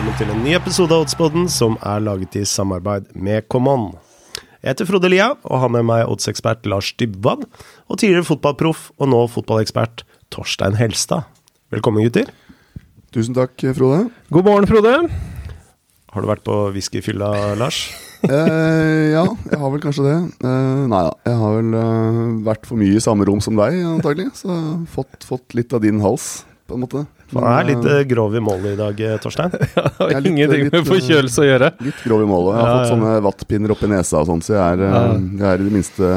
velkommen til en ny episode av Oddspodden som er laget i samarbeid med Common. Jeg heter Frode Lia og har med meg oddsekspert Lars Dybwad og tidligere fotballproff og nå fotballekspert Torstein Helstad. Velkommen, gutter. Tusen takk, Frode. God morgen, Frode. Har du vært på whiskyfylla, Lars? Eh, ja, jeg har vel kanskje det. Eh, nei da, jeg har vel eh, vært for mye i samme rom som deg, antagelig. Så fått, fått litt av din hals, på en måte. Han er litt eh, grov i målet i dag, eh, Torstein. Har er litt- ingenting litt, med forkjølelse å gjøre. Litt grov i målet. Jeg har Ja, fått ja. sånne vattpinner oppi nesa og sånn, så jeg er, eh, Ja. jeg er i det minste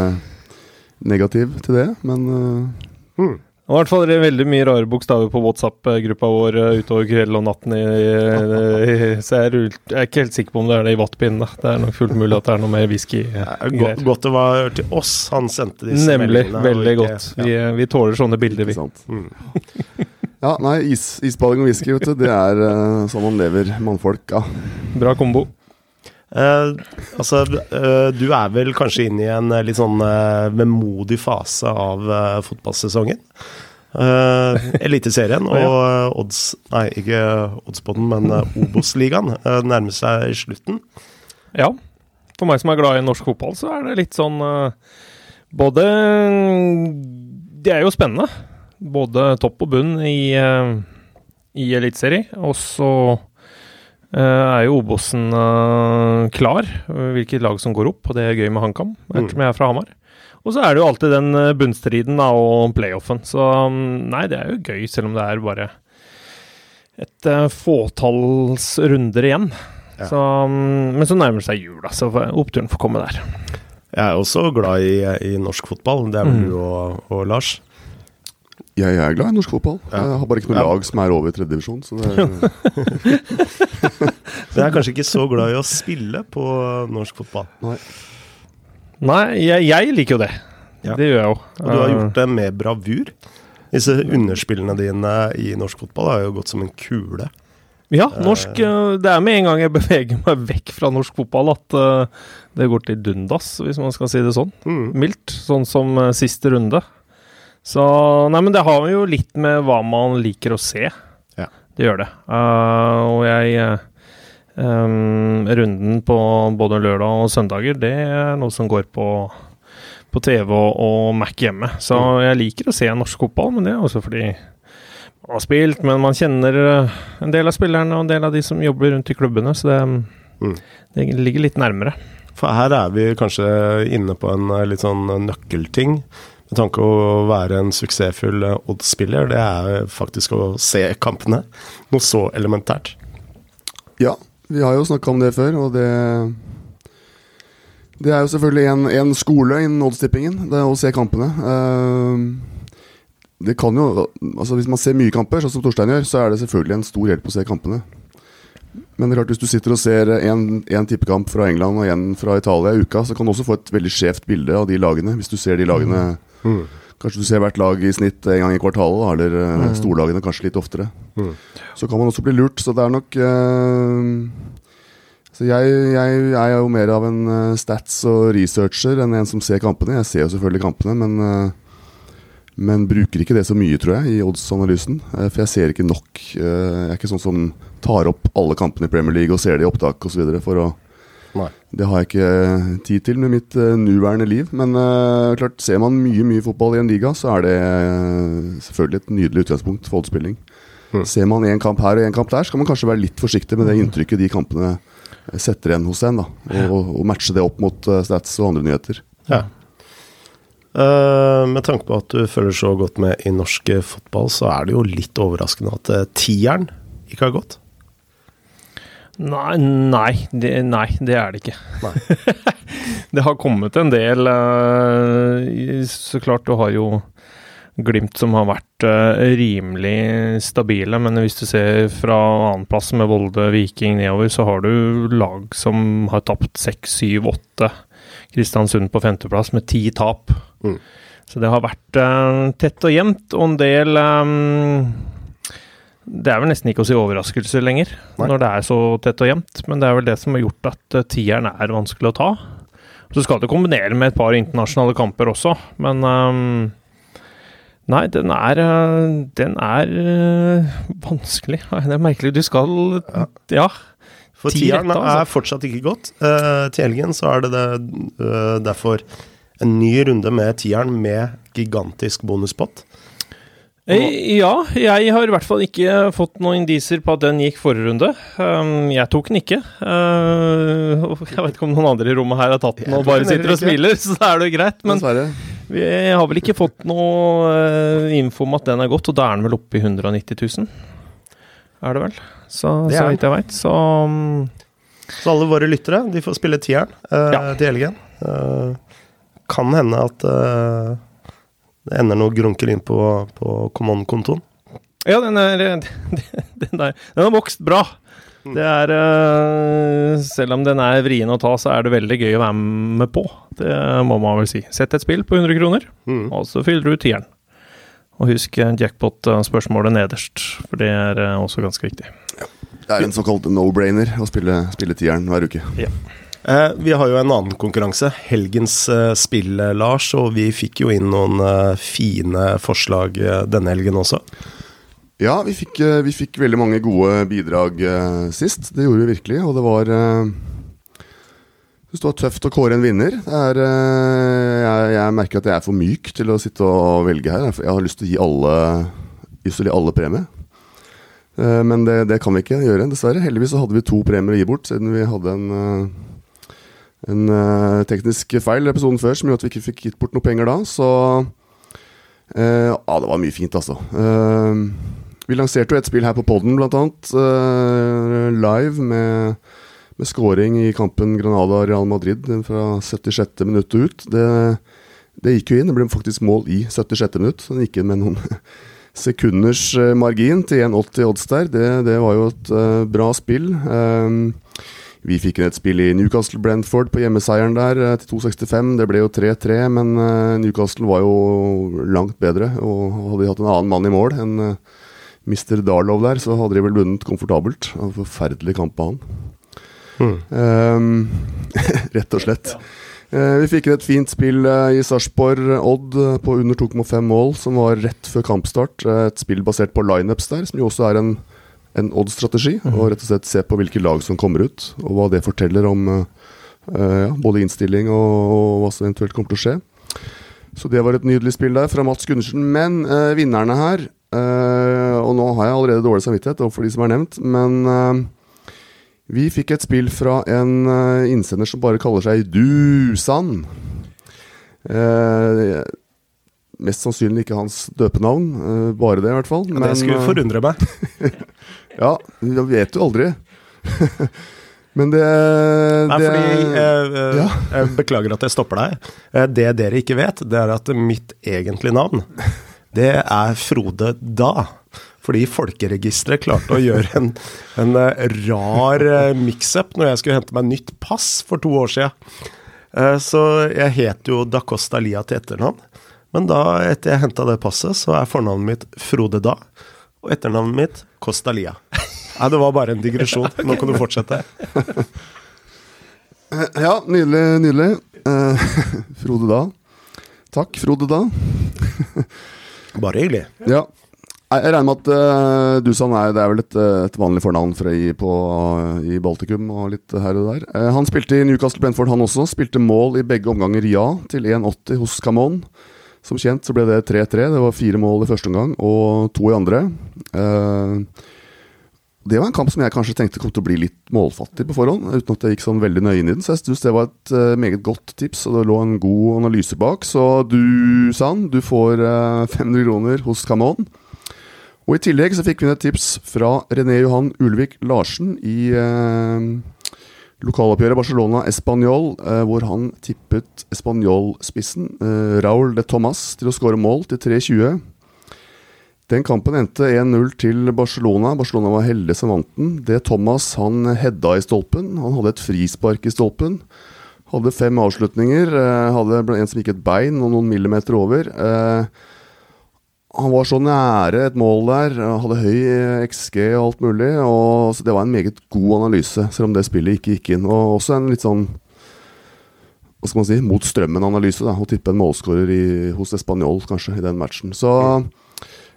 negativ til det. Men uh, Hmm. Det var i hvert fall veldig mye rare bokstaver på WhatsApp-gruppa vår eh, utover kvelden og natten. I, i, så jeg er, jeg er ikke helt sikker på om det er det i vattpinnen. Det er nok fullt mulig at det er noe mer whisky. Det eh, er. Godt, godt det var til oss han sendte disse Nemlig. meldingene, Nemlig. Veldig ikke- godt. Vi, eh, vi tåler sånne bilder, vi. ikke sant. Mm. Ja, nei, is, isballing og whisky, vet du, det er uh, sånn man lever, mannfolk. Ja. Bra kombo. Uh, altså, uh, du er vel kanskje inne i en litt sånn vemodig fase av fotballsesongen. Uh, Eliteserien og eh, odds Nei, ikke Oddspodden, men uh, Obos-ligaen nærmer seg slutten. Ja. For meg som er glad i norsk fotball, så er det litt sånn Både Det er jo spennende. Både topp og bunn i, uh, i Eliteserien. Og så eh, er jo Obosen eh, klar, eh, hvilket lag som går opp, og det er gøy med HamKam, ettersom jeg er fra Hamar. Og så er det jo alltid den eh, bunnstriden da, og playoffen. Så mm, nei, det er jo gøy, selv om det er bare et fåtalls runder igjen. Ja. Så, mm, men så nærmer det seg jul, så oppturen får komme der. Jeg er også glad i, i norsk fotball. Det er vel Mm. du og, og Lars. Jeg er glad i norsk fotball. Ja. Jeg har bare ikke noe Ja. lag som er over tredje divisjon. Så det er, jeg er kanskje ikke så glad i å spille på norsk fotball. Nei, jeg, jeg liker jo det. Ja. Det gjør jeg jo. Og du har Eh, gjort det med bravur. Disse underspillene dine i norsk fotball har jo gått som en kule. Ja, norsk eh, Det er med en gang jeg beveger meg vekk fra norsk fotball at eh, det går til dundas, hvis man skal si det sånn. Mm. Mildt. Sånn som eh, siste runde. Så Nei, men det har jo litt med hva man liker å se. Ja. Det gjør det. Uh, og jeg em, Runden på både lørdag og søndager, det er noe som går på på TV og, og Mac hjemme. Så jeg liker å se norsk fotball, men det er også fordi man har spilt, men man kjenner eh, en del av spillerne og en del av de som jobber rundt i klubbene, så det, Mm. det ligger litt nærmere. For her er vi kanskje inne på en litt sånn nøkkelting. Med tanke å være en suksessfull eh, Odd-spiller, det er faktisk å se kampene. Noe så elementært. Ja, vi har jo snakka om det før, og det Det er jo selvfølgelig en, en skole innen oddstippingen, det er å se kampene. Eh, det kan jo Altså Hvis man ser mye kamper, sånn som Torstein gjør, så er det selvfølgelig en stor hjelp å se kampene. Men det er klart hvis du sitter og ser én tippekamp fra England og en fra Italia i uka, så kan du også få et veldig skjevt bilde av de lagene. Hvis du ser de lagene Mm. Kanskje du ser hvert lag i snitt en gang i kvartalet, da, eller eh, Mm. storlagene kanskje litt oftere. Mm. Så kan man også bli lurt, så det er nok uh, Så jeg, jeg er jo mer av en eh, stats- og researcher enn en som ser kampene. Jeg ser jo selvfølgelig kampene, men, uh, men bruker ikke det så mye, tror jeg, i odds-analysen. Eh, for jeg ser ikke nok. Jeg er ikke sånn som tar opp alle kampene i Premier League og ser det i opptak osv. for å Nei. det har jeg ikke eh, tid til med mitt uh, nåværende liv. Men uh, klart, ser man mye mye fotball i en liga, så er det uh, selvfølgelig et nydelig utgangspunkt for oddspilling. Mm. Ser man en kamp her og en kamp der, skal man kanskje være litt forsiktig med det inntrykket de kampene setter igjen hos en. da Og, og matche det opp mot stats og andre nyheter. Ja. Uh, med tanke på at du følger så godt med i norsk fotball, så er det jo litt overraskende at tieren ikke har gått. Nei, nei, det, nei, det er det ikke. Det har kommet en del eh, Så klart, du har jo Glimt som har vært eh, rimelig stabile, men hvis du ser fra annenplass med Volde, Viking nedover, så har du lag som har tapt seks, syv, åtte. Kristiansund på femteplass med ti tap. Mm. Så det har vært eh, tett og jevnt, og en del eh, Det er vel nesten ikke å si overraskelse lenger, Nei. når det er så tett og jevnt, men det er vel det som har gjort at eh, tieren er vanskelig å ta. Så skal du kombinere med et par internasjonale kamper også, men um, Nei, den er øh, Den er øh, vanskelig. Det er merkelig. Du skal Ja. For Ti tieren altså. er fortsatt ikke godt. Uh, til helgen så er det, det eh, derfor en ny runde med tieren med gigantisk bonuspott. Eh, Ja, jeg har i hvert fall ikke fått noen indiser på at den gikk forrige runde. Um, jeg tok den ikke. Uh, jeg vet ikke om noen andre i rommet her har tatt den og bare sitter og smiler, så da er det jo greit. Men vi har vel ikke fått noe uh, info om at den er gått, og da er den vel oppe i 190 000. Er det vel? Så, så vidt jeg veit. Så um, Så alle våre lyttere de får spille tieren uh, Ja. til helgen. Uh, kan hende at eh, det ender noe grunker inn på, på Common-kontoen. Ja, den er den, den, er, den har vokst bra. Mm. Det er øh, Selv om den er vrien å ta, så er det veldig gøy å være med på. Det må man vel si. Sett et spill på 100 kroner, Mm. og så fyller du tieren. Og husk eh, jackpot-spørsmålet nederst, for det er øh, også ganske viktig. Det er en såkalt no-brainer å spille, spille tieren hver uke. Eh, vi har jo en annen konkurranse, helgens eh, spill, eh, Lars, og vi fikk jo inn noen eh, fine forslag eh, denne helgen også. Ja, vi fikk, eh, vi fikk veldig mange gode bidrag eh, sist. Det gjorde vi virkelig, og det var eh, det var tøft å kåre en vinner. Er, eh, jeg, jeg merker at jeg er for myk til å sitte og velge her. Jeg har lyst til å gi alle, til å gi alle premie. Eh, Men det, det kan vi ikke gjøre, dessverre. Heldigvis så hadde vi to premier å gi bort, siden vi hadde en, eh, en uh, teknisk feil i episoden før som gjorde at vi ikke fikk gitt bort noe penger da. Så eh, ja, det var mye fint, altså. Uh, vi lanserte jo et spill her på podden, blant annet. live med, med scoring i kampen Granada-Real Madrid fra 76. minutt og ut. Det, det gikk jo inn. Det ble faktisk mål i 76. minutt. Den gikk inn med noen sekunders margin til 1,80 odds der. Det, det var jo et bra spill. Eh, vi fikk inn et spill i Newcastle Brentford på hjemmeseieren der eh, til 2,65. Det ble jo 3-3, men eh, Newcastle var jo langt bedre. Og hadde de hatt en annen mann i mål enn eh, Mr. Darlow der, så hadde de vel vunnet komfortabelt. En forferdelig kamp av han. Mm. Um, rett og slett. Eh, vi fikk inn et fint spill i Sarpsborg Odd på under 2,5 mål, som var rett før kampstart. Et spill basert på lineups der, som jo også er en, en Odd-strategi. Og rett og slett se på hvilke lag som kommer ut, og hva det forteller om eh, ja, både innstilling og, og hva som eventuelt kommer til å skje. Så det var et nydelig spill der fra Mats Gundersen. Men uh, vinnerne her uh, Og nå har jeg allerede dårlig samvittighet overfor de som er nevnt, men vi fikk et spill fra en innsender som bare kaller seg Dusan. Eh, mest sannsynlig ikke hans døpenavn, bare det i hvert fall. det skulle forundre meg. Ja, jeg vet jo aldri. Men det, Nei, det fordi, eh, eh, ja. Jeg beklager at jeg stopper deg. Eh, det dere ikke vet, det er at mitt egentlige navn, det er Frode Da. Fordi Folkeregisteret klarte å gjøre en, en eh, rar mix-up når jeg skulle hente meg nytt pass for to år siden. Eh, Så jeg het jo Da Costa Lia til etternavn. Men da, etter jeg henta det passet, så er fornavnet mitt Frode Da. Og etternavnet mitt Kostalia. Nei, det var bare en digresjon. Nå kan du fortsette. Ja, nydelig, nydelig. Eh, Frode Da. Takk, Frode Da. Bare hyggelig. Ja. Jeg regner med at uh, Dusan er, det er vel et, eh, et vanlig fornavn for i, på, i Baltikum og litt her og der. Uh, han spilte i Newcastle Brentford, han også. Spilte mål i begge omganger ja, til 1,80 hos Camon. Som kjent så ble det 3-3. Det var fire mål i første omgang og to i andre. Eh, det var en kamp som jeg kanskje tenkte kom til å bli litt målfattig på forhånd, uten at jeg gikk sånn veldig nøye inn i den. Så jeg syns det var et eh, meget godt tips, og det lå en god analyse bak. Så du, Sand, du får eh, 500 kroner hos Camon. Og i tillegg så fikk vi inn et tips fra René Johan Ulvik Larsen i eh, lokaloppgjøret Barcelona-Español, eh, hvor han tippet Español-spissen eh, Raúl de Tomàs til å skåre mål til 3-20. Den kampen endte 1-0 til Barcelona. Barcelona var heldig som vant den. Det Thomas han hedda i stolpen. Han hadde et frispark i stolpen. Hadde fem avslutninger. eh, Hadde en som gikk et bein og noen millimeter over. Eh, han var så nære et mål der, hadde høy eh, XG og alt mulig. Og, det var en meget god analyse, selv om det spillet ikke gikk inn. Og også en litt sånn hva skal man si, mot strømmen-analyse Å tippe en målskårer hos Español kanskje i den matchen. Så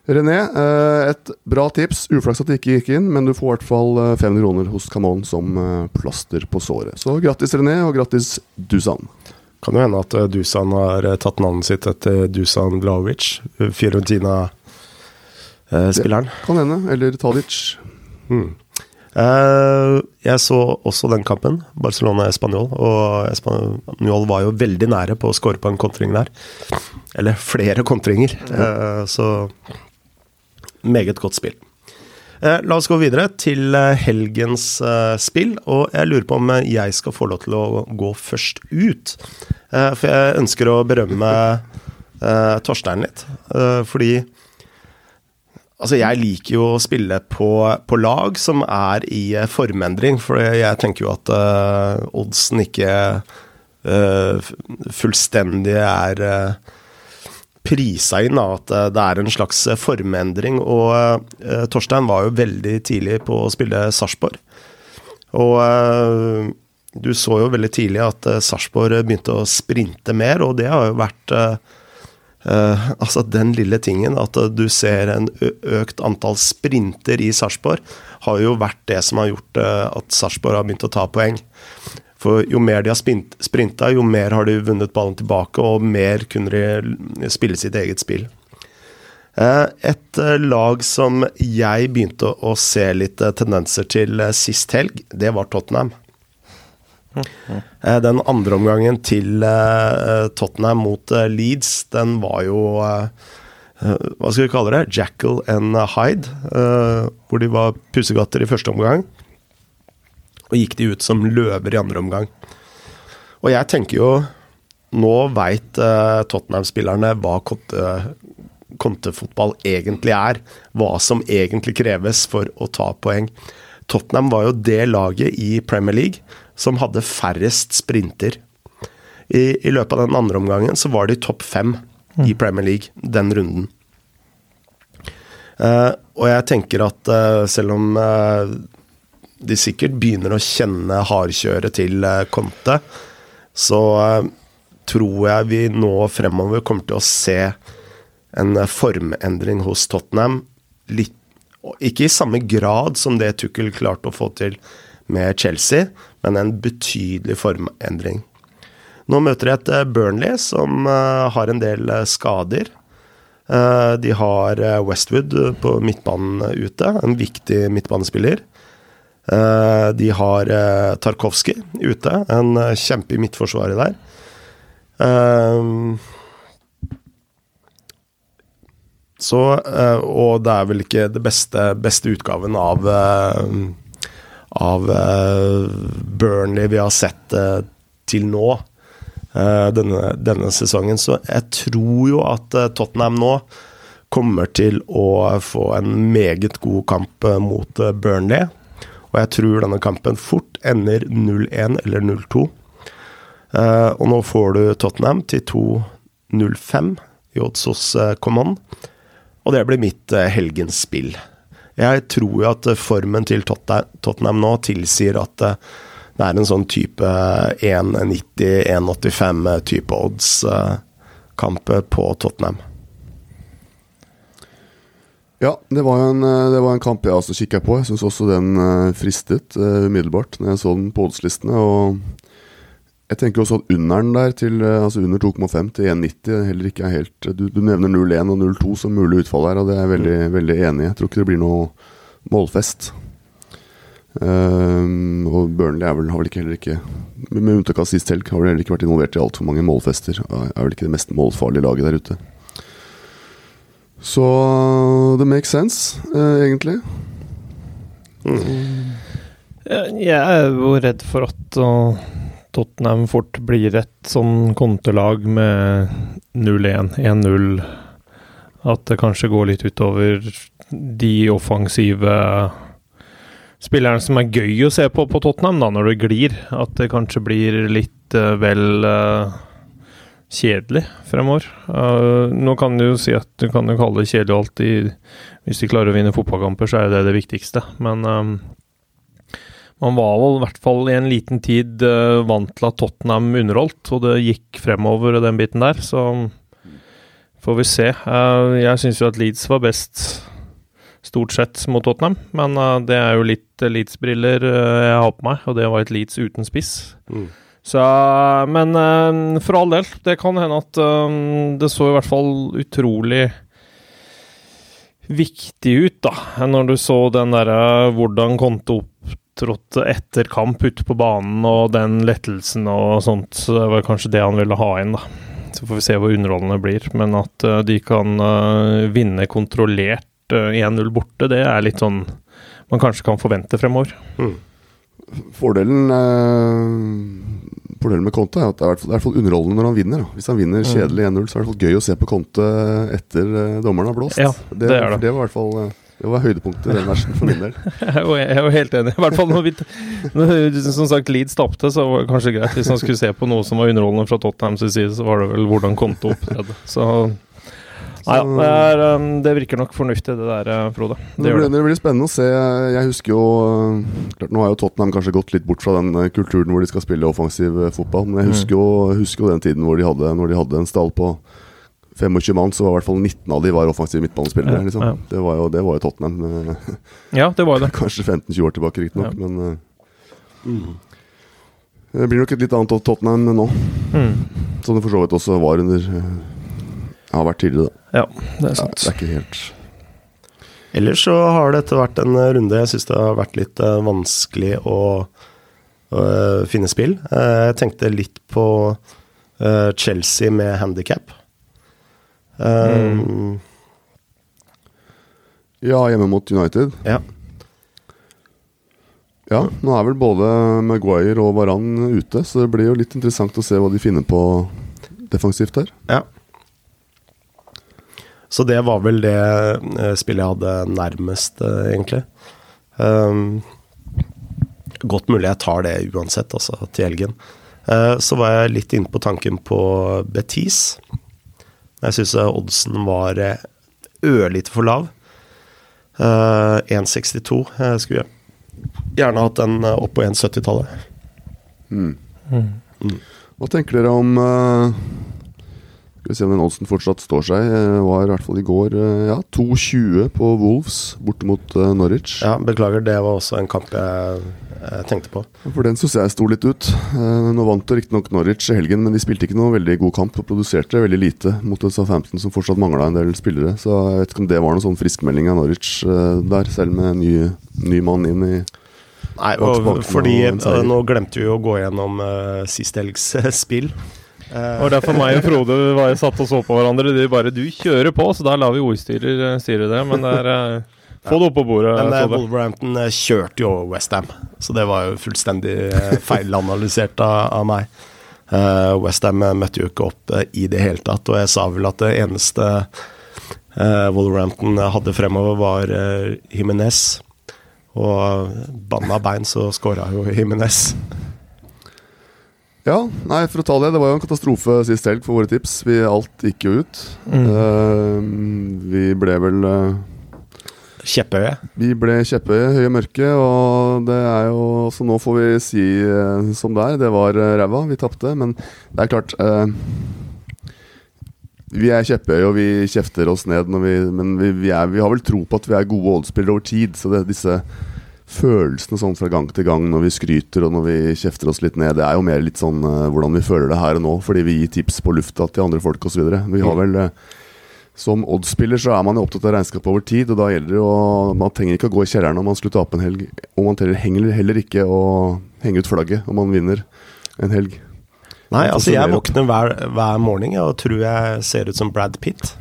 René, eh, et bra tips. Uflaks at det ikke gikk inn, men du får i hvert fall 500 kroner hos Camon som plaster på såret. Så grattis, René, og grattis, Dusan. Kan jo hende at Dusan har tatt navnet sitt etter Dusan Vlaovic, Fiorentina-spilleren. kan hende. Eller Tadic. Mm. Jeg så også den kampen, Barcelona-Spanjol. Og Spanjol var jo veldig nære på å skåre på en kontring der. Eller flere kontringer. Uh, så meget godt spill. Uh, la oss gå videre til helgens spill. Og jeg lurer på om jeg skal få lov til å gå først ut. for jeg ønsker å berømme Torstein litt. fordi Altså, jeg liker jo å spille på, på lag som er i formendring, for jeg tenker jo at oddsen ikke fullstendig er prisa inn da, at det er en slags formendring. Og Torstein var jo veldig tidlig på å spille Sarpsborg. Og du så jo veldig tidlig at Sarpsborg begynte å sprinte mer, og det har jo vært Uh, altså Den lille tingen, at uh, du ser en økt antall sprinter i Sarpsborg, har jo vært det som har gjort uh, at Sarpsborg har begynt å ta poeng. For jo mer de har sprinta, jo mer har de vunnet ballen tilbake, og mer kunne de spille sitt eget spill. Et lag som jeg begynte å se litt tendenser til sist helg, det var Tottenham. Eh, den andre omgangen til eh, Tottenham mot eh, Leeds, den var jo Hva skal vi kalle det? Jackal and Hyde. Hvor de var pusegatter i første omgang. Og gikk de ut som løver i andre omgang. Og jeg tenker jo Nå veit Tottenham-spillerne hva kontefotball egentlig er. Hva som egentlig kreves for å ta poeng. Tottenham var jo det laget i Premier League som hadde færrest sprinter. I, I, løpet av den andre omgangen så var de topp fem i mm. Premier League den runden. Uh, og jeg tenker at uh, selv om uh, de sikkert begynner å kjenne hardkjøret til Conte, så tror jeg vi nå fremover kommer til å se en formendring hos Tottenham. Litt, ikke i samme grad som det Tukkel klarte å få til med Chelsea, men en betydelig formendring. Nå møter de et eh, Burnley som har en del skader. De har Westwood på midtbanen ute, en viktig midtbanespiller. De har Tarkovskij ute, en kjempe i midtforsvaret der. så Og det er vel ikke det beste, beste utgaven av av Burnley vi har sett til nå denne, denne, sesongen. Så jeg tror jo at Tottenham nå kommer til å få en meget god kamp mot Burnley. Og jeg tror denne kampen fort ender 0-1 eller 0-2. og nå får du Tottenham til 2-0-5 i odds hos Command. Og det blir mitt helgens spill. Jeg tror jo at formen til Tottenham nå tilsier at uh, det er en sånn type 1,90-1,85 type odds-kamp på Tottenham. Ja, det var, en, eh, det var en kamp jeg også kikka på. Jeg syns også den eh, fristet umiddelbart når jeg så den på oddslistene. Og jeg tenker også at underen der, til, altså under 2,5 til 1,90 heller ikke er helt Du, du nevner 0,1 og 0,2 som mulig utfall her, og det er jeg veldig, mm. veldig enig i. Jeg tror ikke det blir noe målfest. Um, og Burnley er vel, har vel ikke heller ikke Med unntak av sist helg, har vel heller ikke vært involvert i altfor mange målfester. Er vel ikke det mest målfarlige laget der ute. Så det makes sense, uh, egentlig. Mm. Jeg er jo redd for at uh Tottenham fort blir et sånn kontelag med 0-1, 1-0. At det kanskje går litt utover de offensive spillerne som er gøy å se på på Tottenham, da, når det glir. At det kanskje blir litt uh, vel uh, kjedelig fremover. Uh, nå kan du jo si at du kan jo kalle det kjedelig alltid Hvis de klarer å vinne fotballkamper, så er det det viktigste. Men Man var vel i hvert fall i en liten tid uh, vant til at Tottenham underholdt, og det gikk fremover den biten der, så får vi se. Uh, jeg syns jo at Leeds var best stort sett mot Tottenham, men det er jo litt Leeds-briller jeg har på meg, og det var et Leeds uten spiss. Mm. Så, men for all del, det kan hende at det så i hvert fall utrolig viktig ut, da, når du så den derre hvordan Konto opptrådte etter kamp ute på banen, og den lettelsen og sånt. Så det var kanskje det han ville ha inn, da. Så får vi se hvor underholdende det blir. Men at uh, de kan uh, vinne kontrollert uh, eh, 1-0 borte, det er litt sånn man kanskje kan forvente fremover. Mm. Fordelen Fordelen med Conte er at det er i hvert fall underholdende når han vinner. Da. Hvis han vinner mm. kjedelig 1-0, så er det i hvert fall gøy å se på Conte etter uh, dommeren har blåst. Ja, det, det, det. det var i hvert fall uh, det var høydepunktet i den versen for min del. jeg er jo helt enig. I hvert fall når vi, når, Som sagt, Leeds tapte, så var det kanskje greit. Hvis han skulle se på noe som var underholdende fra Tottenhams side, så var det vel hvordan Conte opptredde. Så Nei, ja, det, er, um, det, virker nok fornuftig, det der, uh, Frode. Det, det, blir, det, blir, spennende å se. Jeg husker jo uh, klart Nå har jo Tottenham kanskje gått litt bort fra den uh, kulturen hvor de skal spille offensiv fotball, men jeg mm. husker jo, husker jo den tiden hvor de hadde, når de hadde en stall på 25 mann, så var i hvert fall 19 av de var offensive midtbanespillere. Ja, liksom. ja. det, var jo, det var jo Tottenham. ja, det var det. Kanskje 15-20 år tilbake, riktignok, ja. men mm. Det blir nok et litt annet Tottenham nå. Mm. Som det for så vidt også var under har vært tidligere, da. Ja, det er sant. Ja, det er ikke helt Ellers så har dette vært en runde jeg syns det har vært litt uh, vanskelig å å finne spill. Jeg tenkte litt på Chelsea med handikap. Mm. Ja, hjemme mot United. Ja. Ja, nå er vel både Maguire og Varan ute, så det blir jo litt interessant å se hva de finner på defensivt der. Ja. Så det var vel det uh, spillet jeg hadde nærmest, uh, egentlig. Um, godt mulig jeg tar det uansett, altså, til helgen. Uh, så var jeg litt inne på tanken på Betis. Jeg syns oddsen var ørlite for lav. 1,62. Jeg skulle gjerne hatt den opp på 1,70-tallet. Mm. Mm. Mm. Hva tenker dere om skal vi se om den oddsen fortsatt står seg. Eh, var i hvert fall i går eh, ja, 2,20 på Wolves borte mot uh, Norwich. Ja, Beklager, det var også en kamp jeg, jeg tenkte på. For den syns jeg sto litt ut. Nå vant riktignok Norwich i helgen, men de spilte ikke noe veldig god kamp og produserte veldig lite mot Southampton, som fortsatt mangla en del spillere. Så jeg vet ikke om det var noen sånn friskmelding av Norwich der, selv med en ny, ny mann inn i Nei, og, fordi nå glemte vi å gå gjennom uh, sist helgs spill. Uh, og derfor meg og Frode var satt og så på hverandre. De bare 'du kjører på', så da lar vi ordstyrer uh, styre det. Men det er uh, Få det opp på bordet. Men Wolverhampton kjørte jo Westham, så det var jo fullstendig feilanalysert av, av meg. Uh, Westham møtte jo ikke opp i det hele tatt, og jeg sa vel at det eneste uh, Wolverhampton hadde fremover, var uh, Jimenez. Og banna bein så skåra jo Jimenez. Ja, nei, for å ta det. Det var jo en katastrofe sist helg for våre tips. Vi, alt gikk jo ut. Mm. Uh, vi ble vel uh, Kjepphøye? Vi ble kjepphøye, høye mørke, og det er jo Så nå får vi si uh, som det er. Det var uh, ræva. Vi tapte. Men det er klart Vi er kjepphøye, og vi kjefter oss ned, vi, men vi, vi, er, vi, har vel tro på at vi er gode oddspillere over tid. Så det, disse følelsene sånn fra gang til gang når vi skryter og når vi kjefter oss litt ned. Det er jo mer litt sånn uh, hvordan vi føler det her og nå, fordi vi gir tips på lufta til andre folk osv. Vi har mm. vel uh, Som oddspiller så er man jo opptatt av regnskap over tid, og da gjelder det å Man trenger ikke å gå i kjelleren om man slutter opp en helg, og man trenger heller ikke å henge ut flagget om man vinner en helg. Nei, altså jeg våkner hver, hver morgen og tror jeg ser ut som Brad Pitt.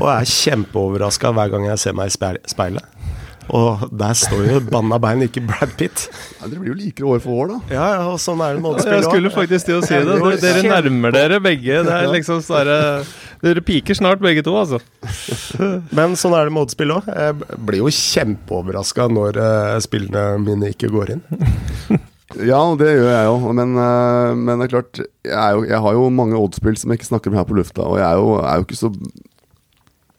Og er kjempeoverraska hver gang jeg ser meg i speilet. Og der står jo banna bein, ikke Brad Pitt. Ja, dere blir jo likere år for år, da. Ja, ja, og sånn er det med Jeg skulle faktisk til å si det. Dere, dere nærmer dere begge. Det er liksom sånne, Dere piker snart begge to, altså. Men sånn er det med oddspill òg. Jeg blir jo kjempeoverraska når uh, spillene mine ikke går inn. Ja, det gjør jeg jo. Men, uh, men det er klart, jeg, jo, jeg, har jo mange oddspill som jeg ikke snakker om her på lufta. Og jeg er jo, er jo ikke så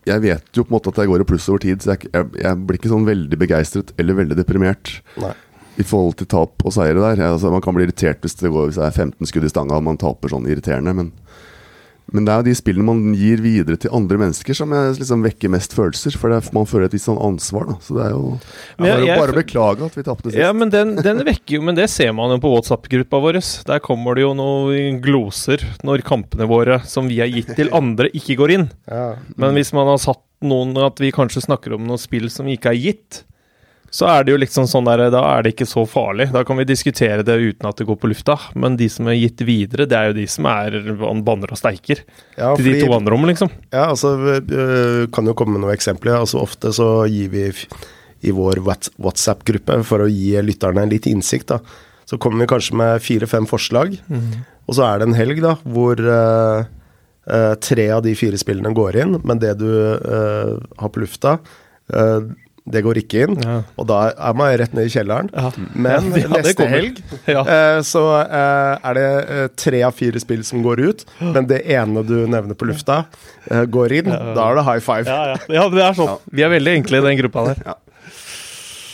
jeg vet jo på en måte at jeg går i pluss over tid, så jeg, jeg, jeg blir ikke sånn veldig begeistret eller veldig deprimert. Nei. i forhold til tap og seire der. Altså, man kan bli irritert hvis det, går, hvis det er 15 skudd i stanga og man taper sånn irriterende, men, men det er jo de spillene man gir videre til andre mennesker som jeg, liksom vekker mest følelser. For er, man føler et visst sånn ansvar. Da. Så det er jo Men jeg- bare, jeg- bare å beklage at vi tapte sist. Ja, men den, den vekker jo Men det ser man jo på WhatsApp-gruppa vår. Der kommer det jo noen gloser når kampene våre som vi har gitt til andre, ikke går inn. Men hvis man har satt noen At vi kanskje snakker om noen spill som ikke er gitt, så er det jo liksom sånn der Da er det ikke så farlig. Da kan vi diskutere det uten at det går på lufta. Men de som er gitt videre, det er jo de som er banner og steiker. Ja, Til de to andre om, liksom. Ja, altså øh, kan jo komme med noen eksempler. Altså Ofte så gir vi i vår WhatsApp-gruppe for å gi lytterne litt innsikt. da. Så kommer vi kanskje med fire-fem forslag, og så er det en helg da, hvor uh, tre av de fire spillene går inn, men det du uh, har på lufta, det går ikke inn. Ja. Og da er man rett ned i kjelleren. Men Ja, neste kommer. helg Ja. Eh, så eh, er det eh, tre av fire spill som går ut, men det ene du nevner på lufta, eh, går inn. Da er det high five. Ja, ja. ja, det er sånn. Vi er veldig enkle i den gruppa der.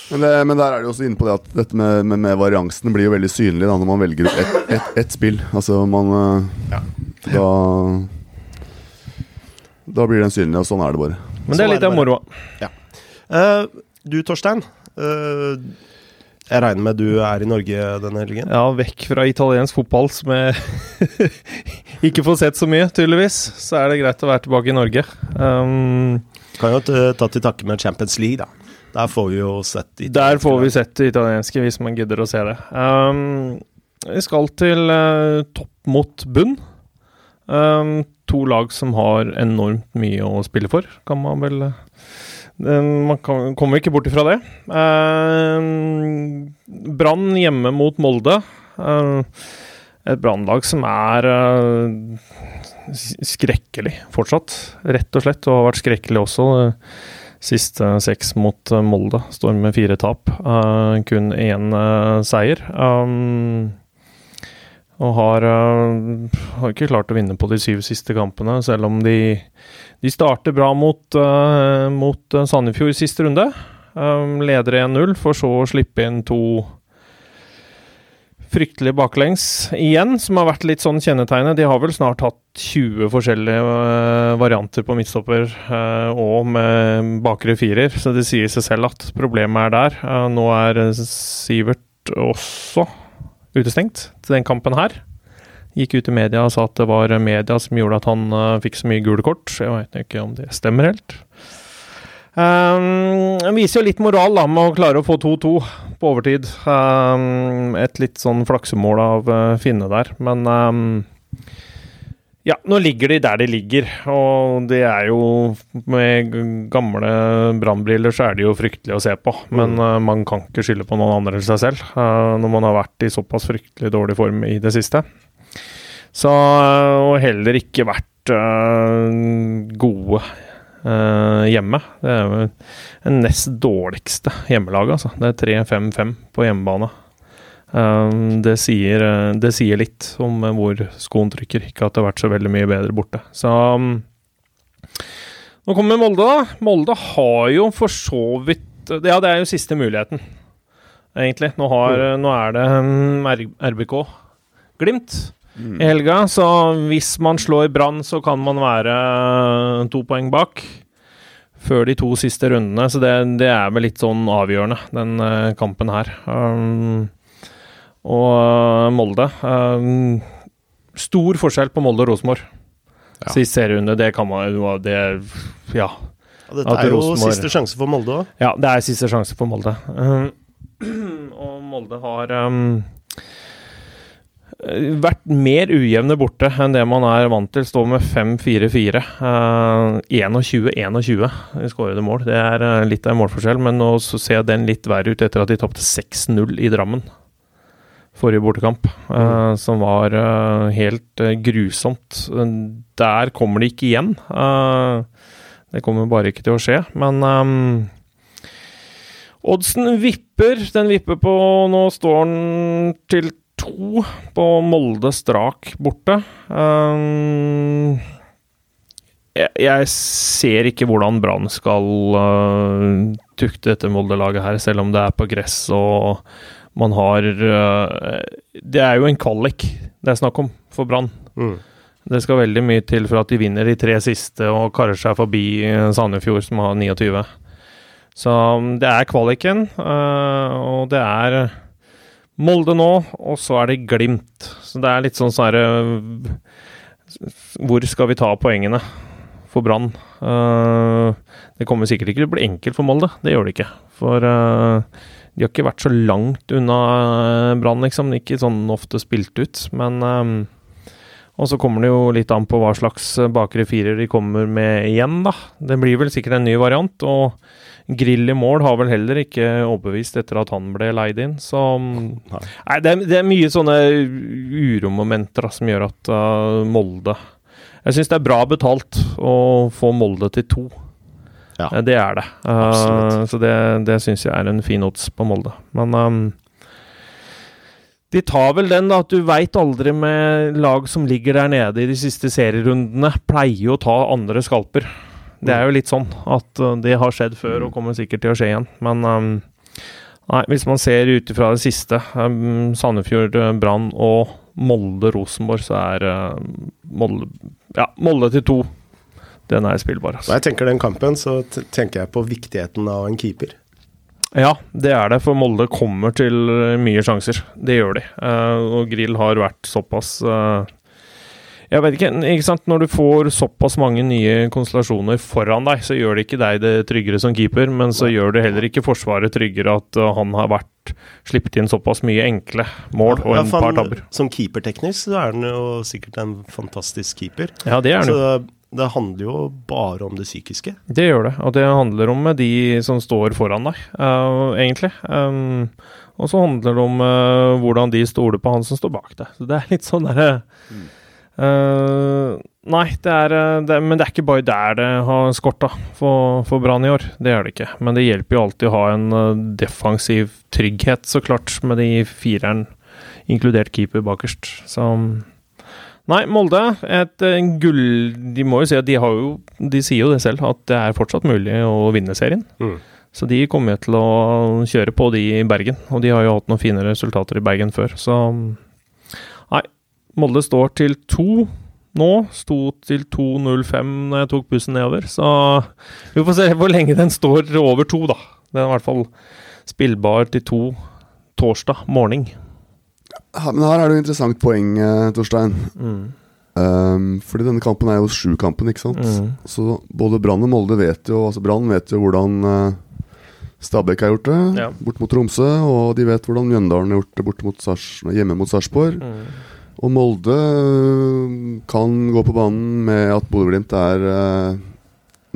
Men, det, men der er det også inne på det at dette med, med, med variansen blir jo veldig synlig da, når man velger ut ett et, et spill. Altså man Da Da blir den synlig, og sånn er det bare. Men det er litt er av moroa. Eh, du, Torstein. eh, jeg regner med du er i Norge denne helgen? Ja, vekk fra italiensk fotball, som jeg ikke får sett så mye, tydeligvis. Så er det greit å være tilbake i Norge. Um, Kan jo ta til takke med Champions League, da. Der får vi jo sett de der får vi sett det italienske, hvis man gidder å se det. Um, vi skal til uh, topp mot bunn. Um, to lag som har enormt mye å spille for, kan man vel eh, Man kan, kommer ikke bort ifra det. Um, Brann hjemme mot Molde. Uh, et brannlag som er skrekkelig fortsatt, rett og slett. Og har vært skrekkelig også. Siste seks mot Molde står med fire tap. Kun én seier. Og har, uh, har ikke klart å vinne på de syv siste kampene, selv om de, de starter bra mot, uh, mot uh, Sandefjord siste runde. Um, leder 1-0, for så å slippe inn to fryktelig baklengs igjen, som har vært litt sånn kjennetegnet. De har vel snart hatt 20 forskjellige uh, varianter på midtstopper uh, og med bakre firer, så det sier seg selv at problemet er der. Eh, nå er Sivert også utestengt til den kampen her. Gikk ut i media og sa at det var media som gjorde at han uh, fikk så mye gule kort. Jeg veit ikke om det stemmer helt. Um, viser jo litt moral da, med å klare å få 2-2 på overtid. Um, et litt sånn flaksemål av uh, Finne der, men um, ja, nå ligger de der de ligger, og det er jo Med gamle brannbriller så er det jo fryktelig å se på, men uh, man kan ikke skylde på noen andre enn seg selv uh, når man har vært i såpass fryktelig dårlig form i det siste. Så, uh, og heller ikke vært gode hjemme. Det er jo det nest dårligste hjemmelag, altså. Det er 3-5-5 på hjemmebane. Um, det, sier, uh, det sier litt om uh, hvor skoen trykker, ikke at det har vært så veldig mye bedre borte. Så um, Nå kommer Molde, da. Molde har jo for så vidt Ja, det er jo siste muligheten, egentlig. Nå, har, nå er det um, RBK Glimt i helga, så hvis man slår Brann, så kan man være to poeng bak før de to siste rundene, så det, det er vel litt sånn avgjørende, den eh, kampen her. Um, og eh, Molde um, Stor forskjell på Molde og Rosenborg. Ja. Sist serierunde, det kan man jo det, Ja. Og dette At er jo siste sjanse for Molde òg. Ja, det er siste sjanse for Molde. Um, og Molde har um, vært mer ujevne borte enn det man er vant til. Står med 5-4-4. Uh, 21-21 i skårede mål. Det er uh, litt av en målforskjell, men nå så ser den litt verre ut etter at de tapte 6-0 i Drammen. Forrige bortekamp, uh, som var uh, helt uh, grusomt. Der kommer de ikke igjen. Det kommer bare ikke til å skje, men Oddsen vipper. Den vipper på Nå står den til to på Molde strak borte. Um, jeg, jeg ser ikke hvordan Brann skal uh, tukte dette Molde-laget her, selv om det er på gress og Man har eh, Det er jo en kvalik det er snakk om for Brann. Mm. Det skal veldig mye til for at de vinner de tre siste og karer seg forbi eh, Sandefjord, som har 29. Så mm, det er kvaliken, eh, og det er Molde nå, og så er det Glimt. Så det er litt sånn sånn herre Hvor skal vi ta poengene for Brann? Det kommer sikkert ikke til å bli enkelt for Molde, det gjør det ikke. For de har ikke vært så langt unna eh, Brann, liksom. Ikke sånn ofte spilt ut, men um, og så kommer det jo litt an på hva slags eh, bakre firer de kommer med igjen, da. Det blir vel sikkert en ny variant, og Grill i mål har vel heller ikke overbevist etter at han ble leid inn, så Nei. Nei, det er, det er mye sånne uromomenter da, som gjør at uh, Molde Jeg syns det er bra betalt å få Molde til to. Ja. Eh, Det er det. Uh, så det, det syns jeg er en fin odds på Molde. Men um, de tar vel den, da, at du veit aldri med lag som ligger der nede i de siste serierundene, pleier å ta andre skalper. Det er jo litt sånn at uh, det har skjedd før og kommer sikkert til å skje igjen. Men um, nei, hvis man ser ut ifra det siste, um, Sandefjord, Brann og Molde-Rosenborg, så er uh, Molde Ja, Molde til to. Den er spillbar. Altså. Når jeg tenker den kampen, så tenker jeg på viktigheten av en keeper. Ja, det er det, for Molde kommer til uh, mye sjanser. Det gjør de. Uh, og Grill har vært såpass uh, Jeg vet ikke, ikke sant? Når du får såpass mange nye konstellasjoner foran deg, så gjør det ikke deg det tryggere som keeper, men så gjør det heller ikke Forsvaret tryggere at han har vært sluppet inn såpass mye enkle mål og en par tabber. Som keeperteknisk så er han jo sikkert en fantastisk keeper. Ja, det er Så det. handler jo bare om det psykiske. Det gjør det, og det handler om de som står foran deg, uh, egentlig. Um, og så handler det om uh, hvordan de stoler på han som står bak deg. Så det er litt sånn derre uh, Nei, det er, det, men det er ikke bare der det har skorta for, for Brann i år. Det er det ikke. Men det hjelper jo alltid å ha en defensiv trygghet, så klart, med de fireren, inkludert keeper bakerst. Så Nei, Molde, et eh, gull De må jo si at de har jo De sier jo det selv, at det er fortsatt mulig å vinne serien. Mm. Så de kommer jo til å kjøre på, de i Bergen. Og de har jo hatt noen fine resultater i Bergen før, så Nei, Molde står til to nå. Sto til 2.05 når jeg tok bussen nedover, så vi får se hvor lenge den står over to, da. Den er i hvert fall spillbar til to torsdag morgen. Men her er det jo interessant poeng, eh, Torstein. Mm. Um, fordi denne kampen er jo sju-kampen, ikke sant. Mm. Så både Brann og Molde vet jo Altså Brann vet jo hvordan uh, Stabæk har gjort det, Ja. bort mot Tromsø. Og de vet hvordan Mjøndalen har gjort det bort mot Sars hjemme mot Sarpsborg. Mm. Og Molde øh, kan gå på banen med at Bodø-Glimt er øh,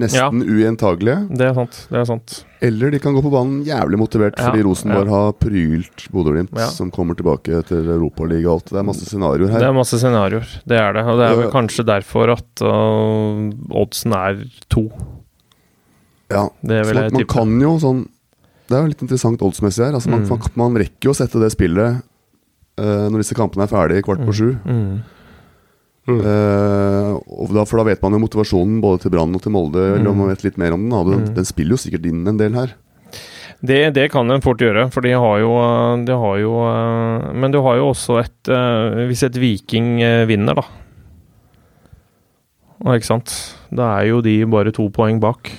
nesten ugjentagelige. Det er sant. Det er sant. Eller de kan gå på banen jævlig motivert Ja, fordi Rosenborg ja. har prylt Bodø-Glimt, Ja. som kommer tilbake etter Europaligaen og alt. Det er masse scenarioer Det er masse scenarioer. Det er det. Og det er vel Ja. kanskje derfor at uh, oddsen er to. Ja, Det vil man, jeg man kan jo sånn Det er jo litt interessant oddsmessig her. Altså man, Mm. man, man rekker jo å sette det spillet uh, når disse kampene er ferdige kvart på sju. Mm. Mm. Eh, Uh, da, for da vet man jo motivasjonen både til Brann og til Molde. Eller om Mm. man vet litt mer om den. Den, Mm. den spiller jo sikkert inn en del her. Det, det kan den fort gjøre, for de har jo, uh, de har jo uh, Men du har jo også et Hvis et Viking vinner, da Ikke sant? Da er jo de bare to poeng bak.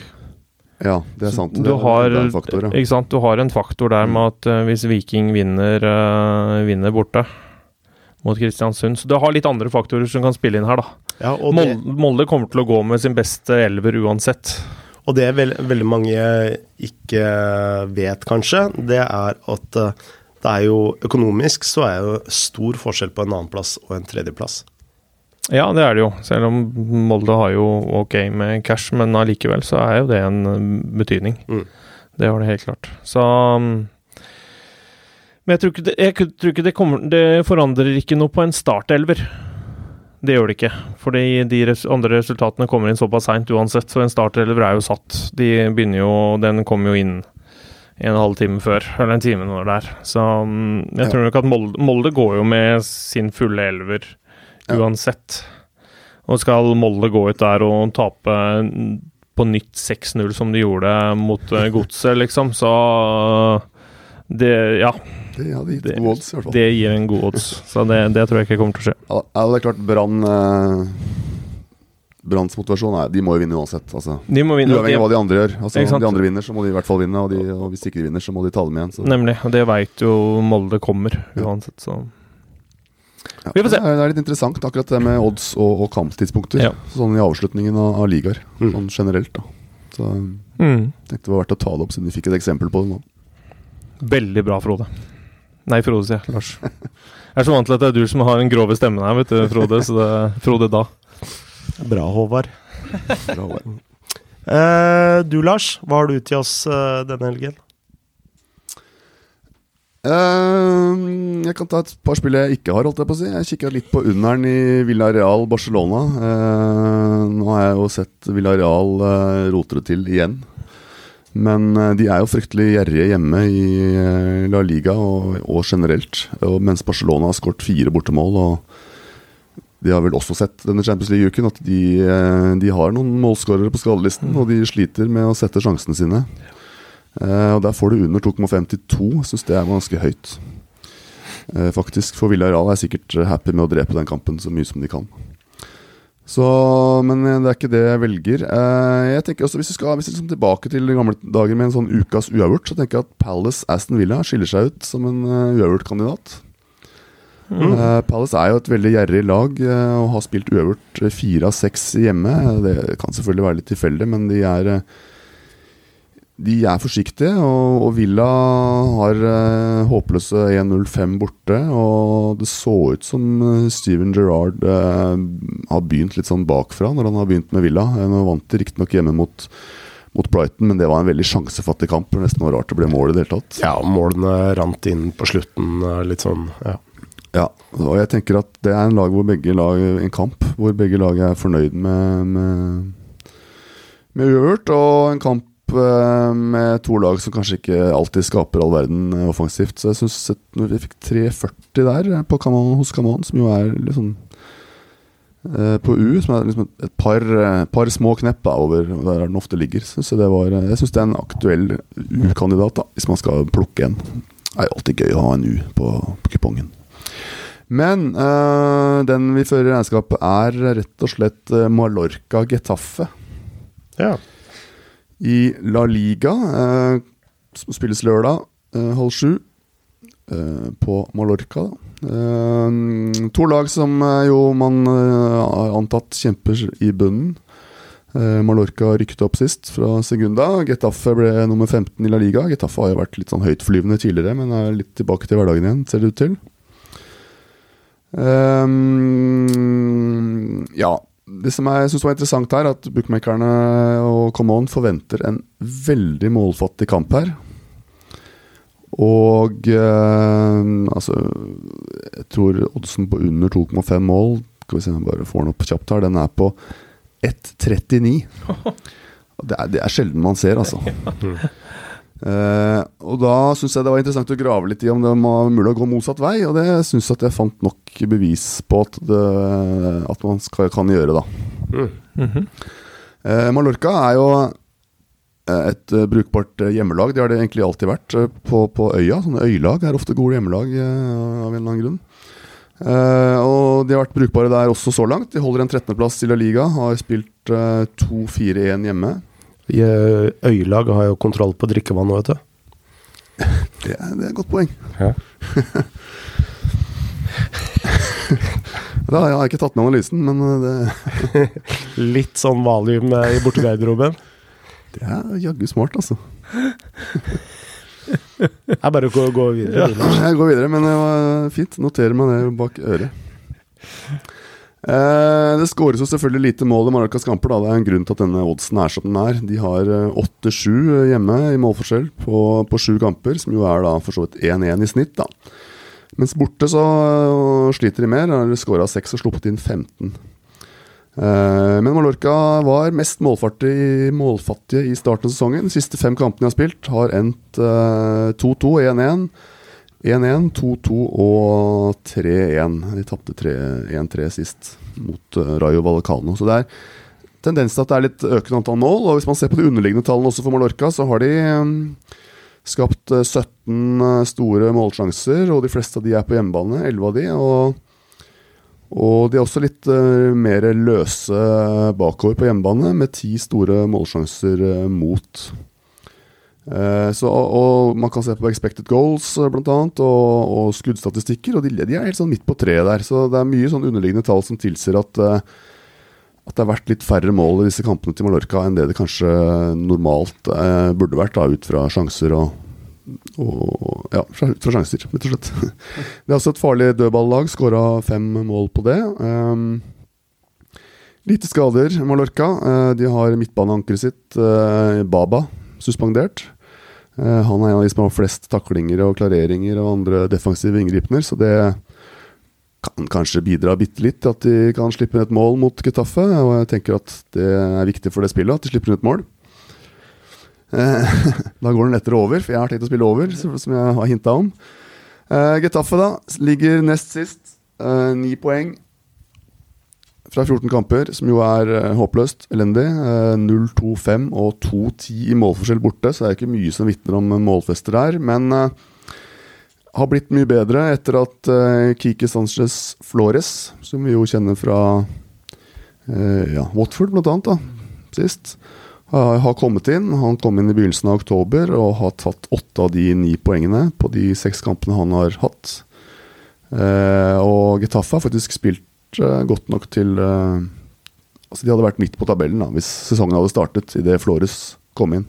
Ja, det er sant. Du det, har, det er en faktor, ja. du har en faktor der med at hvis Viking vinner, vinner borte mot Kristiansund Så du har litt andre faktorer som kan spille inn her, da. Ja, det, Molde, kommer til å gå med sin beste elver uansett. og det veld veldig mange ikke vet, kanskje, det er at eh, det er jo økonomisk så er jo stor forskjell på en annenplass og en tredjeplass. Ja, det er det jo. Selv om Molde har jo ok med cash, men allikevel så er jo det en uh, betydning. Mm. Det har det helt klart. Så um, Men jeg tror ikke det, jeg tror ikke det kommer Det forandrer ikke noe på en startelver. Det gjør det ikke. Fordi de andre resultatene kommer inn såpass seint uansett, så en startelver er jo satt. De begynner jo Den kommer jo inn en halv time før, eller en time når det er. Så um, jeg tror nok at Molde, Molde går jo med sin fulle elver uansett. Og skal Molde gå ut der og tape på nytt 6-0 som de gjorde mot eh, Godset, liksom, så Det, ja, Det hadde gitt Det- gode odds, i hvert fall. det gir en god odds. Så det, det tror jeg ikke kommer til å skje. Ja, det er klart Brann eh, Branns motivasjon er De må jo vinne uansett. Altså. De må vinne. Uavhengig av hva de andre gjør. Altså, de andre vinner, så må de i hvert fall vinne. Og, de, og hvis ikke de vinner, så må de ta dem igjen. Så. Nemlig. Og det veit jo Molde kommer, uansett, så Ja, Vi får se. Det er, det er litt interessant, akkurat det med odds og, og kamptidspunkter. Ja. Sånn i avslutningen av, av ligaer, Mm. sånn generelt. da Så mm. tenkte det var verdt å ta det opp, siden vi fikk et eksempel på det nå. Veldig bra, Frode. Nei, Frode, sier jeg. Lars. Jeg er så vant til at det er du som har den grove stemmen her, vet du, Frode. Så det er Frode da. Bra, Håvard. Bra, Håvard. Eh, du, Lars, hva har du til oss eh, denne helgen? Uh, jeg kan ta et par spill jeg ikke har, holdt jeg på å si. Jeg kikka litt på under'n i Villarreal Barcelona. Uh, nå har jeg jo sett Villarreal uh, rote det til igjen. Men eh, de er jo fryktelig gjerrige hjemme i eh, La Liga og, og generelt. Og mens Barcelona har skåret fire bortemål. Og de har vel også sett denne Champions League-uken at de, eh, de har noen målskårere på skadelisten, og de sliter med å sette sjansene sine. Og Der får du under 2,52. Jeg syns det er ganske høyt. Faktisk, For Villarreal er sikkert happy med å drepe den kampen så mye som de kan. Så, Men eh, det er ikke det jeg velger. Eh, jeg tenker også Hvis vi skal hvis vi skal tilbake til gamle dager med en sånn ukas uavgjort, så tenker jeg at Palace Aston Villa skiller seg ut som en uh, uavgjort-kandidat. Eh, Palace er jo et veldig gjerrig lag eh, og har spilt uavgjort eh, fire av seks hjemme. Det kan selvfølgelig være litt tilfeldig, men de er eh, de er forsiktige, og, og Villa har eh, håpløse 1-0-5 borte. Og det så ut som eh, Steven Gerrard eh, har begynt litt sånn bakfra når han har begynt med Villa. Eh, Nå vant de riktignok hjemme mot, mot Brighton, men det var en veldig sjansefattig kamp. Det nesten var rart det ble mål i det hele tatt. Ja, målene rant inn på slutten. eh, Litt sånn, ja. Ja, og jeg tenker at det er en lag hvor begge lag En kamp hvor begge lag er fornøyd med Med, med uavgjort, og en kamp med to lag som kanskje ikke alltid skaper all verden eh, offensivt. Så jeg syns vi fikk 3,40 der eh, på kanon, hos Kanon, som jo er liksom eh, på U, som er liksom et par, eh, par små knepp over der den ofte ligger. Synes jeg det var, eh, jeg syns det er en aktuell U-kandidat, da, hvis man skal plukke en. Det er jo alltid gøy å ha en U på, på kupongen. Men øh, den vi fører i regnskapet, er rett og slett Mallorca Getafe ja. I La Liga. som spilles lørdag eh, halv sju øh, på Mallorca. Øh, to lag som øh, jo man har antatt kjemper i bunnen. Eh, Mallorca rykket opp sist fra Segunda. Getafe ble nummer 15 i La Liga. Getafe har jo vært litt sånn høytflyvende tidligere, men er litt tilbake til hverdagen igjen, ser det ut til. Um, ja. Det som jeg synes var interessant her, at bookmakerne og Come On forventer en veldig målfattig kamp her. Og eh, altså Jeg tror oddsen på under 2,5 mål Skal vi se om jeg bare får den opp kjapt her. Den er på 1,39. Det er, det er sjelden man ser, altså. Eh, og da syns jeg det var interessant å grave litt i om det var mulig å gå motsatt vei, og det syns jeg at jeg fant nok bevis på at, det, at man skal, kan gjøre, da. Mhm. Eh, Mallorca er jo eh, et brukbart hjemmelag. Det har det egentlig alltid vært på, på øya. Sånne øylag er ofte gode hjemmelag av en eller annen grunn. Eh, og de har vært brukbare der også så langt. De holder en 13.-plass i La Liga. Har spilt eh, 2-4-1 hjemme. Eh, Øyelag har jo kontroll på drikkevannet, vet du. Det er, det er et godt poeng. Ja. Da, jeg har ikke tatt med analysen, men eh, det, Litt sånn valium i bortegarderoben. det er jaggu smart, altså. Det er bare å gå, videre. Jeg går videre, men det var fint. Noterer meg det bak øret. Eh, det skåres jo selvfølgelig lite mål i Mallorcas kamper. Da. Det er en grunn til at denne oddsen er som den er. De har eh, 8-7 hjemme i målforskjell på, på sju kamper, som jo er da for så vidt 1-1 i snitt. da Mens borte så øh, sliter de mer. Har skåra 6 og sluppet inn 15. Eh, men Mallorca var mest målfattige, i starten av sesongen. De siste fem kampene de har spilt, har endt eh, 2-2 og 1-1. 1-1, 2-2 og 3-1. De tapte 1-3 sist mot uh, Rayo Vallecano. Så det er tendens til at det er litt økende antall mål. Og hvis man ser på de underliggende tallene også for Mallorca, så har de um, Skapt eh, 17 eh, store målsjanser, og de fleste av de er på hjemmebane. 11 av de. Og, og de er også litt eh, mer løse bakover på hjemmebane, med ti store målsjanser eh, mot. Eh, så, og, man kan se på expected goals, eh, blant annet, og, og skuddstatistikker, og de, de er helt sånn midt på treet der. Så det er mye sånn underliggende tall som tilsier at eh, at det har vært litt færre mål i disse kampene til Mallorca enn det det kanskje normalt eh, burde vært, da, ut fra sjanser og, og Ja, ut fra sjanser, rett og slett. Det er også et farlig dødballag, skåra fem mål på det. Um, lite skader, Mallorca. De har midtbaneankeret sitt, Baba, suspendert. Eh, han er en av de som har flest taklinger og klareringer og andre defensive inngripener, så det kan kanskje bidra bitte litt til at de kan slippe inn et mål mot Getafe. Og jeg tenker at det er viktig for det spillet at de slipper inn et mål. Eh, da går den lettere over, for jeg har tenkt å spille over, som jeg har hinta om. Eh, Getafe da, ligger nest sist. Ni poeng fra 14 kamper, som jo er eh, håpløst elendig. Eh, 0-2-5 og 2-10 i målforskjell borte, så det er ikke mye som vitner om målfester her. Men uh, har blitt mye bedre etter at uh, Kiki Sanchez Flores, som vi jo kjenner fra uh, ja, Watford blant annet, da, sist, har kommet inn. Han kom inn i begynnelsen av oktober og har tatt åtte av de ni poengene på de seks kampene han har hatt. Og Getafe har faktisk spilt godt nok til Altså, de hadde vært midt på tabellen da, hvis sesongen hadde startet idet Flores kom inn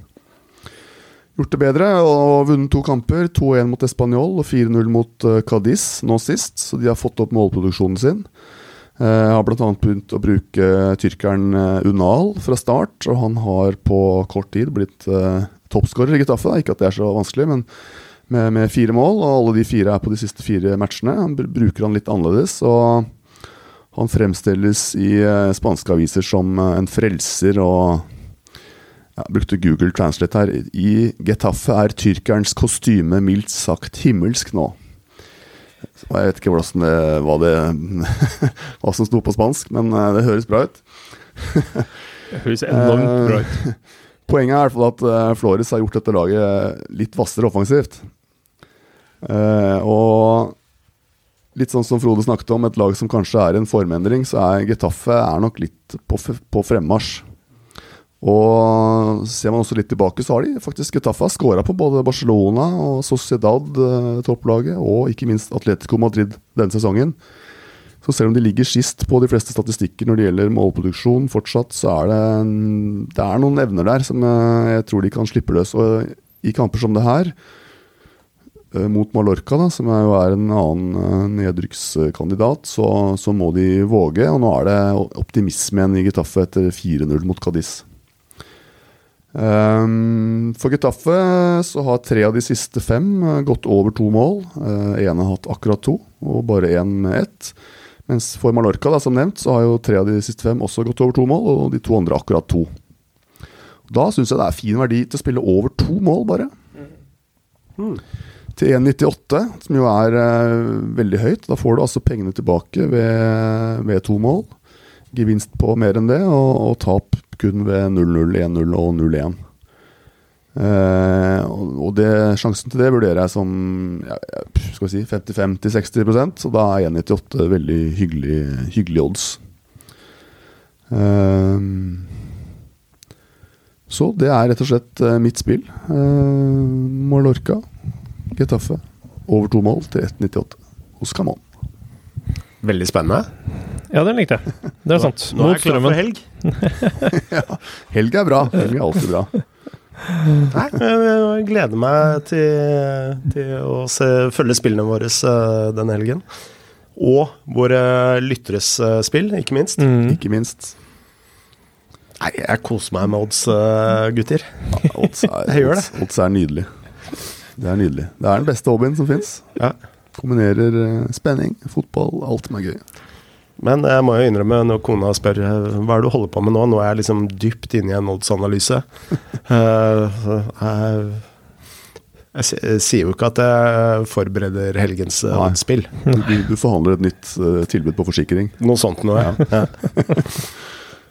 gjort det bedre og vunnet to kamper. 2-1 mot Español og 4-0 mot uh, Cádiz nå sist, så de har fått opp målproduksjonen sin. Uh, har bl.a. begynt å bruke tyrkeren Unal fra start, og han har på kort tid blitt uh, toppskårer i Getafe. Ikke at det er så vanskelig, men med, med, fire mål, og alle de fire er på de siste fire matchene. Han bruker han litt annerledes, og han fremstilles i spanske aviser som en frelser og jeg brukte Google Translate her. I Getafe er tyrkerens kostyme mildt sagt himmelsk nå. Jeg vet ikke det, hva, det, hva som sto på spansk, men det høres bra ut. det høres enormt bra ut. Poenget er i hvert fall at Flores har gjort dette laget litt hvassere offensivt. Og litt sånn som Frode snakket om, et lag som kanskje er en formendring, så er Getafe er nok litt på, på fremmarsj. Og ser man også litt tilbake, så har de faktisk Getafe skåra på både Barcelona og Sociedad, eh, topplaget, og ikke minst Atletico Madrid denne sesongen. Så selv om de ligger sist på de fleste statistikker når det gjelder målproduksjon, fortsatt, så er det, det er noen evner der som jeg tror de kan slippe løs. Og i kamper som det her, eh, mot Mallorca, da, som jo er en annen eh, nedrykkskandidat, så, så, må de våge. Og nå er det optimisme igjen i Getafe etter 4-0 mot Cadiz. Um, for Getafe så har tre av de siste fem gått over to mål. Uh, en har hatt akkurat to, og bare én med ett. Mens for Mallorca, da, som nevnt, så har jo tre av de siste fem også gått over to mål, og de to andre akkurat to. Da syns jeg det er fin verdi til å spille over to mål, bare. Mm. Til 1,98, som jo er uh, veldig høyt. Da får du altså pengene tilbake ved, ved to mål gevinst på mer enn det, og, og tap kun ved 0-0, 1-0 og 0-1. Eh, og det, sjansen til det vurderer jeg som ja, skal vi si 55-60% så da er 1,98 veldig hyggelig, hyggelig odds. Eh, så det er rett og slett eh, mitt spill. Eh, Mallorca, Getafe, over to mål til 1,98 hos Camon. Veldig spennende. Ja, den likte jeg. Det er sant. Nå, nå er jeg klar for helg. ja, helg er bra. Helg er alltid bra. Nei, jeg gleder meg til, til å se, følge spillene våre uh, denne helgen. Og våre lytteres uh, spill, ikke minst. Mm. Ikke minst. Nei, jeg koser meg med odds, uh, gutter. Ja, odds er, jeg gjør det. Odds er nydelig. Det er nydelig. Det er den beste hobbyen som fins. Ja. Kombinerer spenning, fotball, alt som er gøy. Men jeg må jo innrømme, når kona spør hva er det du holder på med nå, nå er jeg liksom dypt inne i en oddsanalyse. uh, jeg, jeg, sier jo ikke at jeg forbereder helgens oddsspill. Du, du, forhandler et nytt tilbud på forsikring? Noe sånt noe, ja. ja.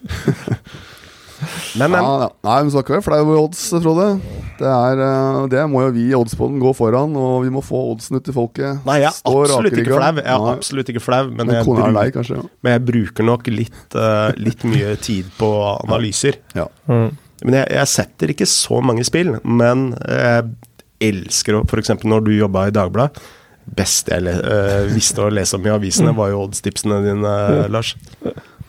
Men, men. Ja, ja. Nei, men så skal ikke være flau odds, Frode. Det, er, eh, det må jo vi i Oddspoden gå foran, og vi må få oddsen ut til folket. Nei, jeg er absolutt ikke flau. Jeg er Nei. absolutt ikke flau, men, Men jeg, bruker, er lei, kanskje. Ja. men jeg bruker nok litt, uh, litt mye tid på analyser. Ja. Mm. Men jeg, jeg setter ikke så mange spill, men jeg elsker å F.eks. når du jobba i Dagbladet. Beste jeg le, eh, visste å lese om i avisene, var jo oddstipsene dine, Lars.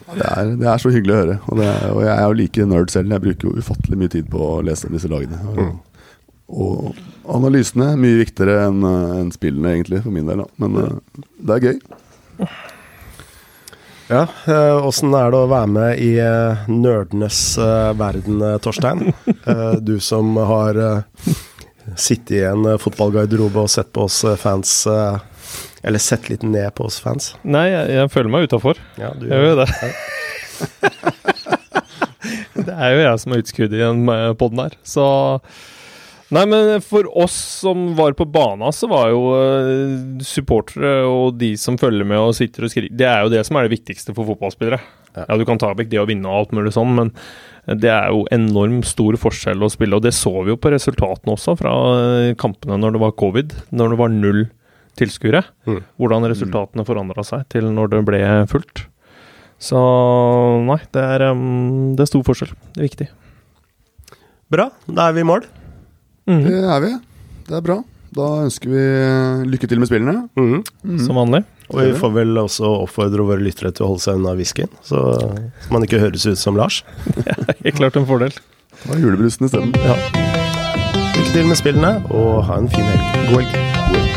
Det, er, det er så hyggelig å høre. Og, det er, og jeg er jo like nerd selv. Jeg bruker jo ufattelig mye tid på å lese disse lagene. Og, og analysene er mye viktigere enn en spillene, egentlig, for min del. Da. Men eh, det er gøy. Ja, Åssen er det å være med i eh, nerdenes eh, verden, eh, Torstein? Eh, du som har eh, sittet i en eh, fotballgarderobe og sett på oss eh, fans eh, Eller sett litt ned på oss fans. Nei, jeg, jeg føler meg utafor. Ja, du Jeg gjør jo det. det er jo jeg som er utskuddet i den poden podden her, så Nei, men for oss som var på bana, så var jo eh, supportere og de som følger med og sitter og skriver Det er jo det som er det viktigste for fotballspillere. Ja. Ja, du kan ta vekk det å vinne og alt mulig sånn, men det er jo enormt stor forskjell å spille. Og det så vi jo på resultatene også, fra eh, kampene når det var covid. Når det var null tilskuere. Mm. Hvordan resultatene forandra seg til når det ble fullt. Så nei, det er, um, det er stor forskjell. Det er viktig. Bra, da er vi i mål. Mm. Det er vi. Det er bra. Da ønsker vi eh, lykke til med spillene. Mm. Mm. Som vanlig. Og vi får vel også oppfordre våre lyttere til å holde seg unna whiskyen, så, så man ikke høres ut som Lars. Helt klart en fordel. Det var julebrusen isteden. Ja. Lykke til med spillene, og ha en fin helg. God helg. God helg.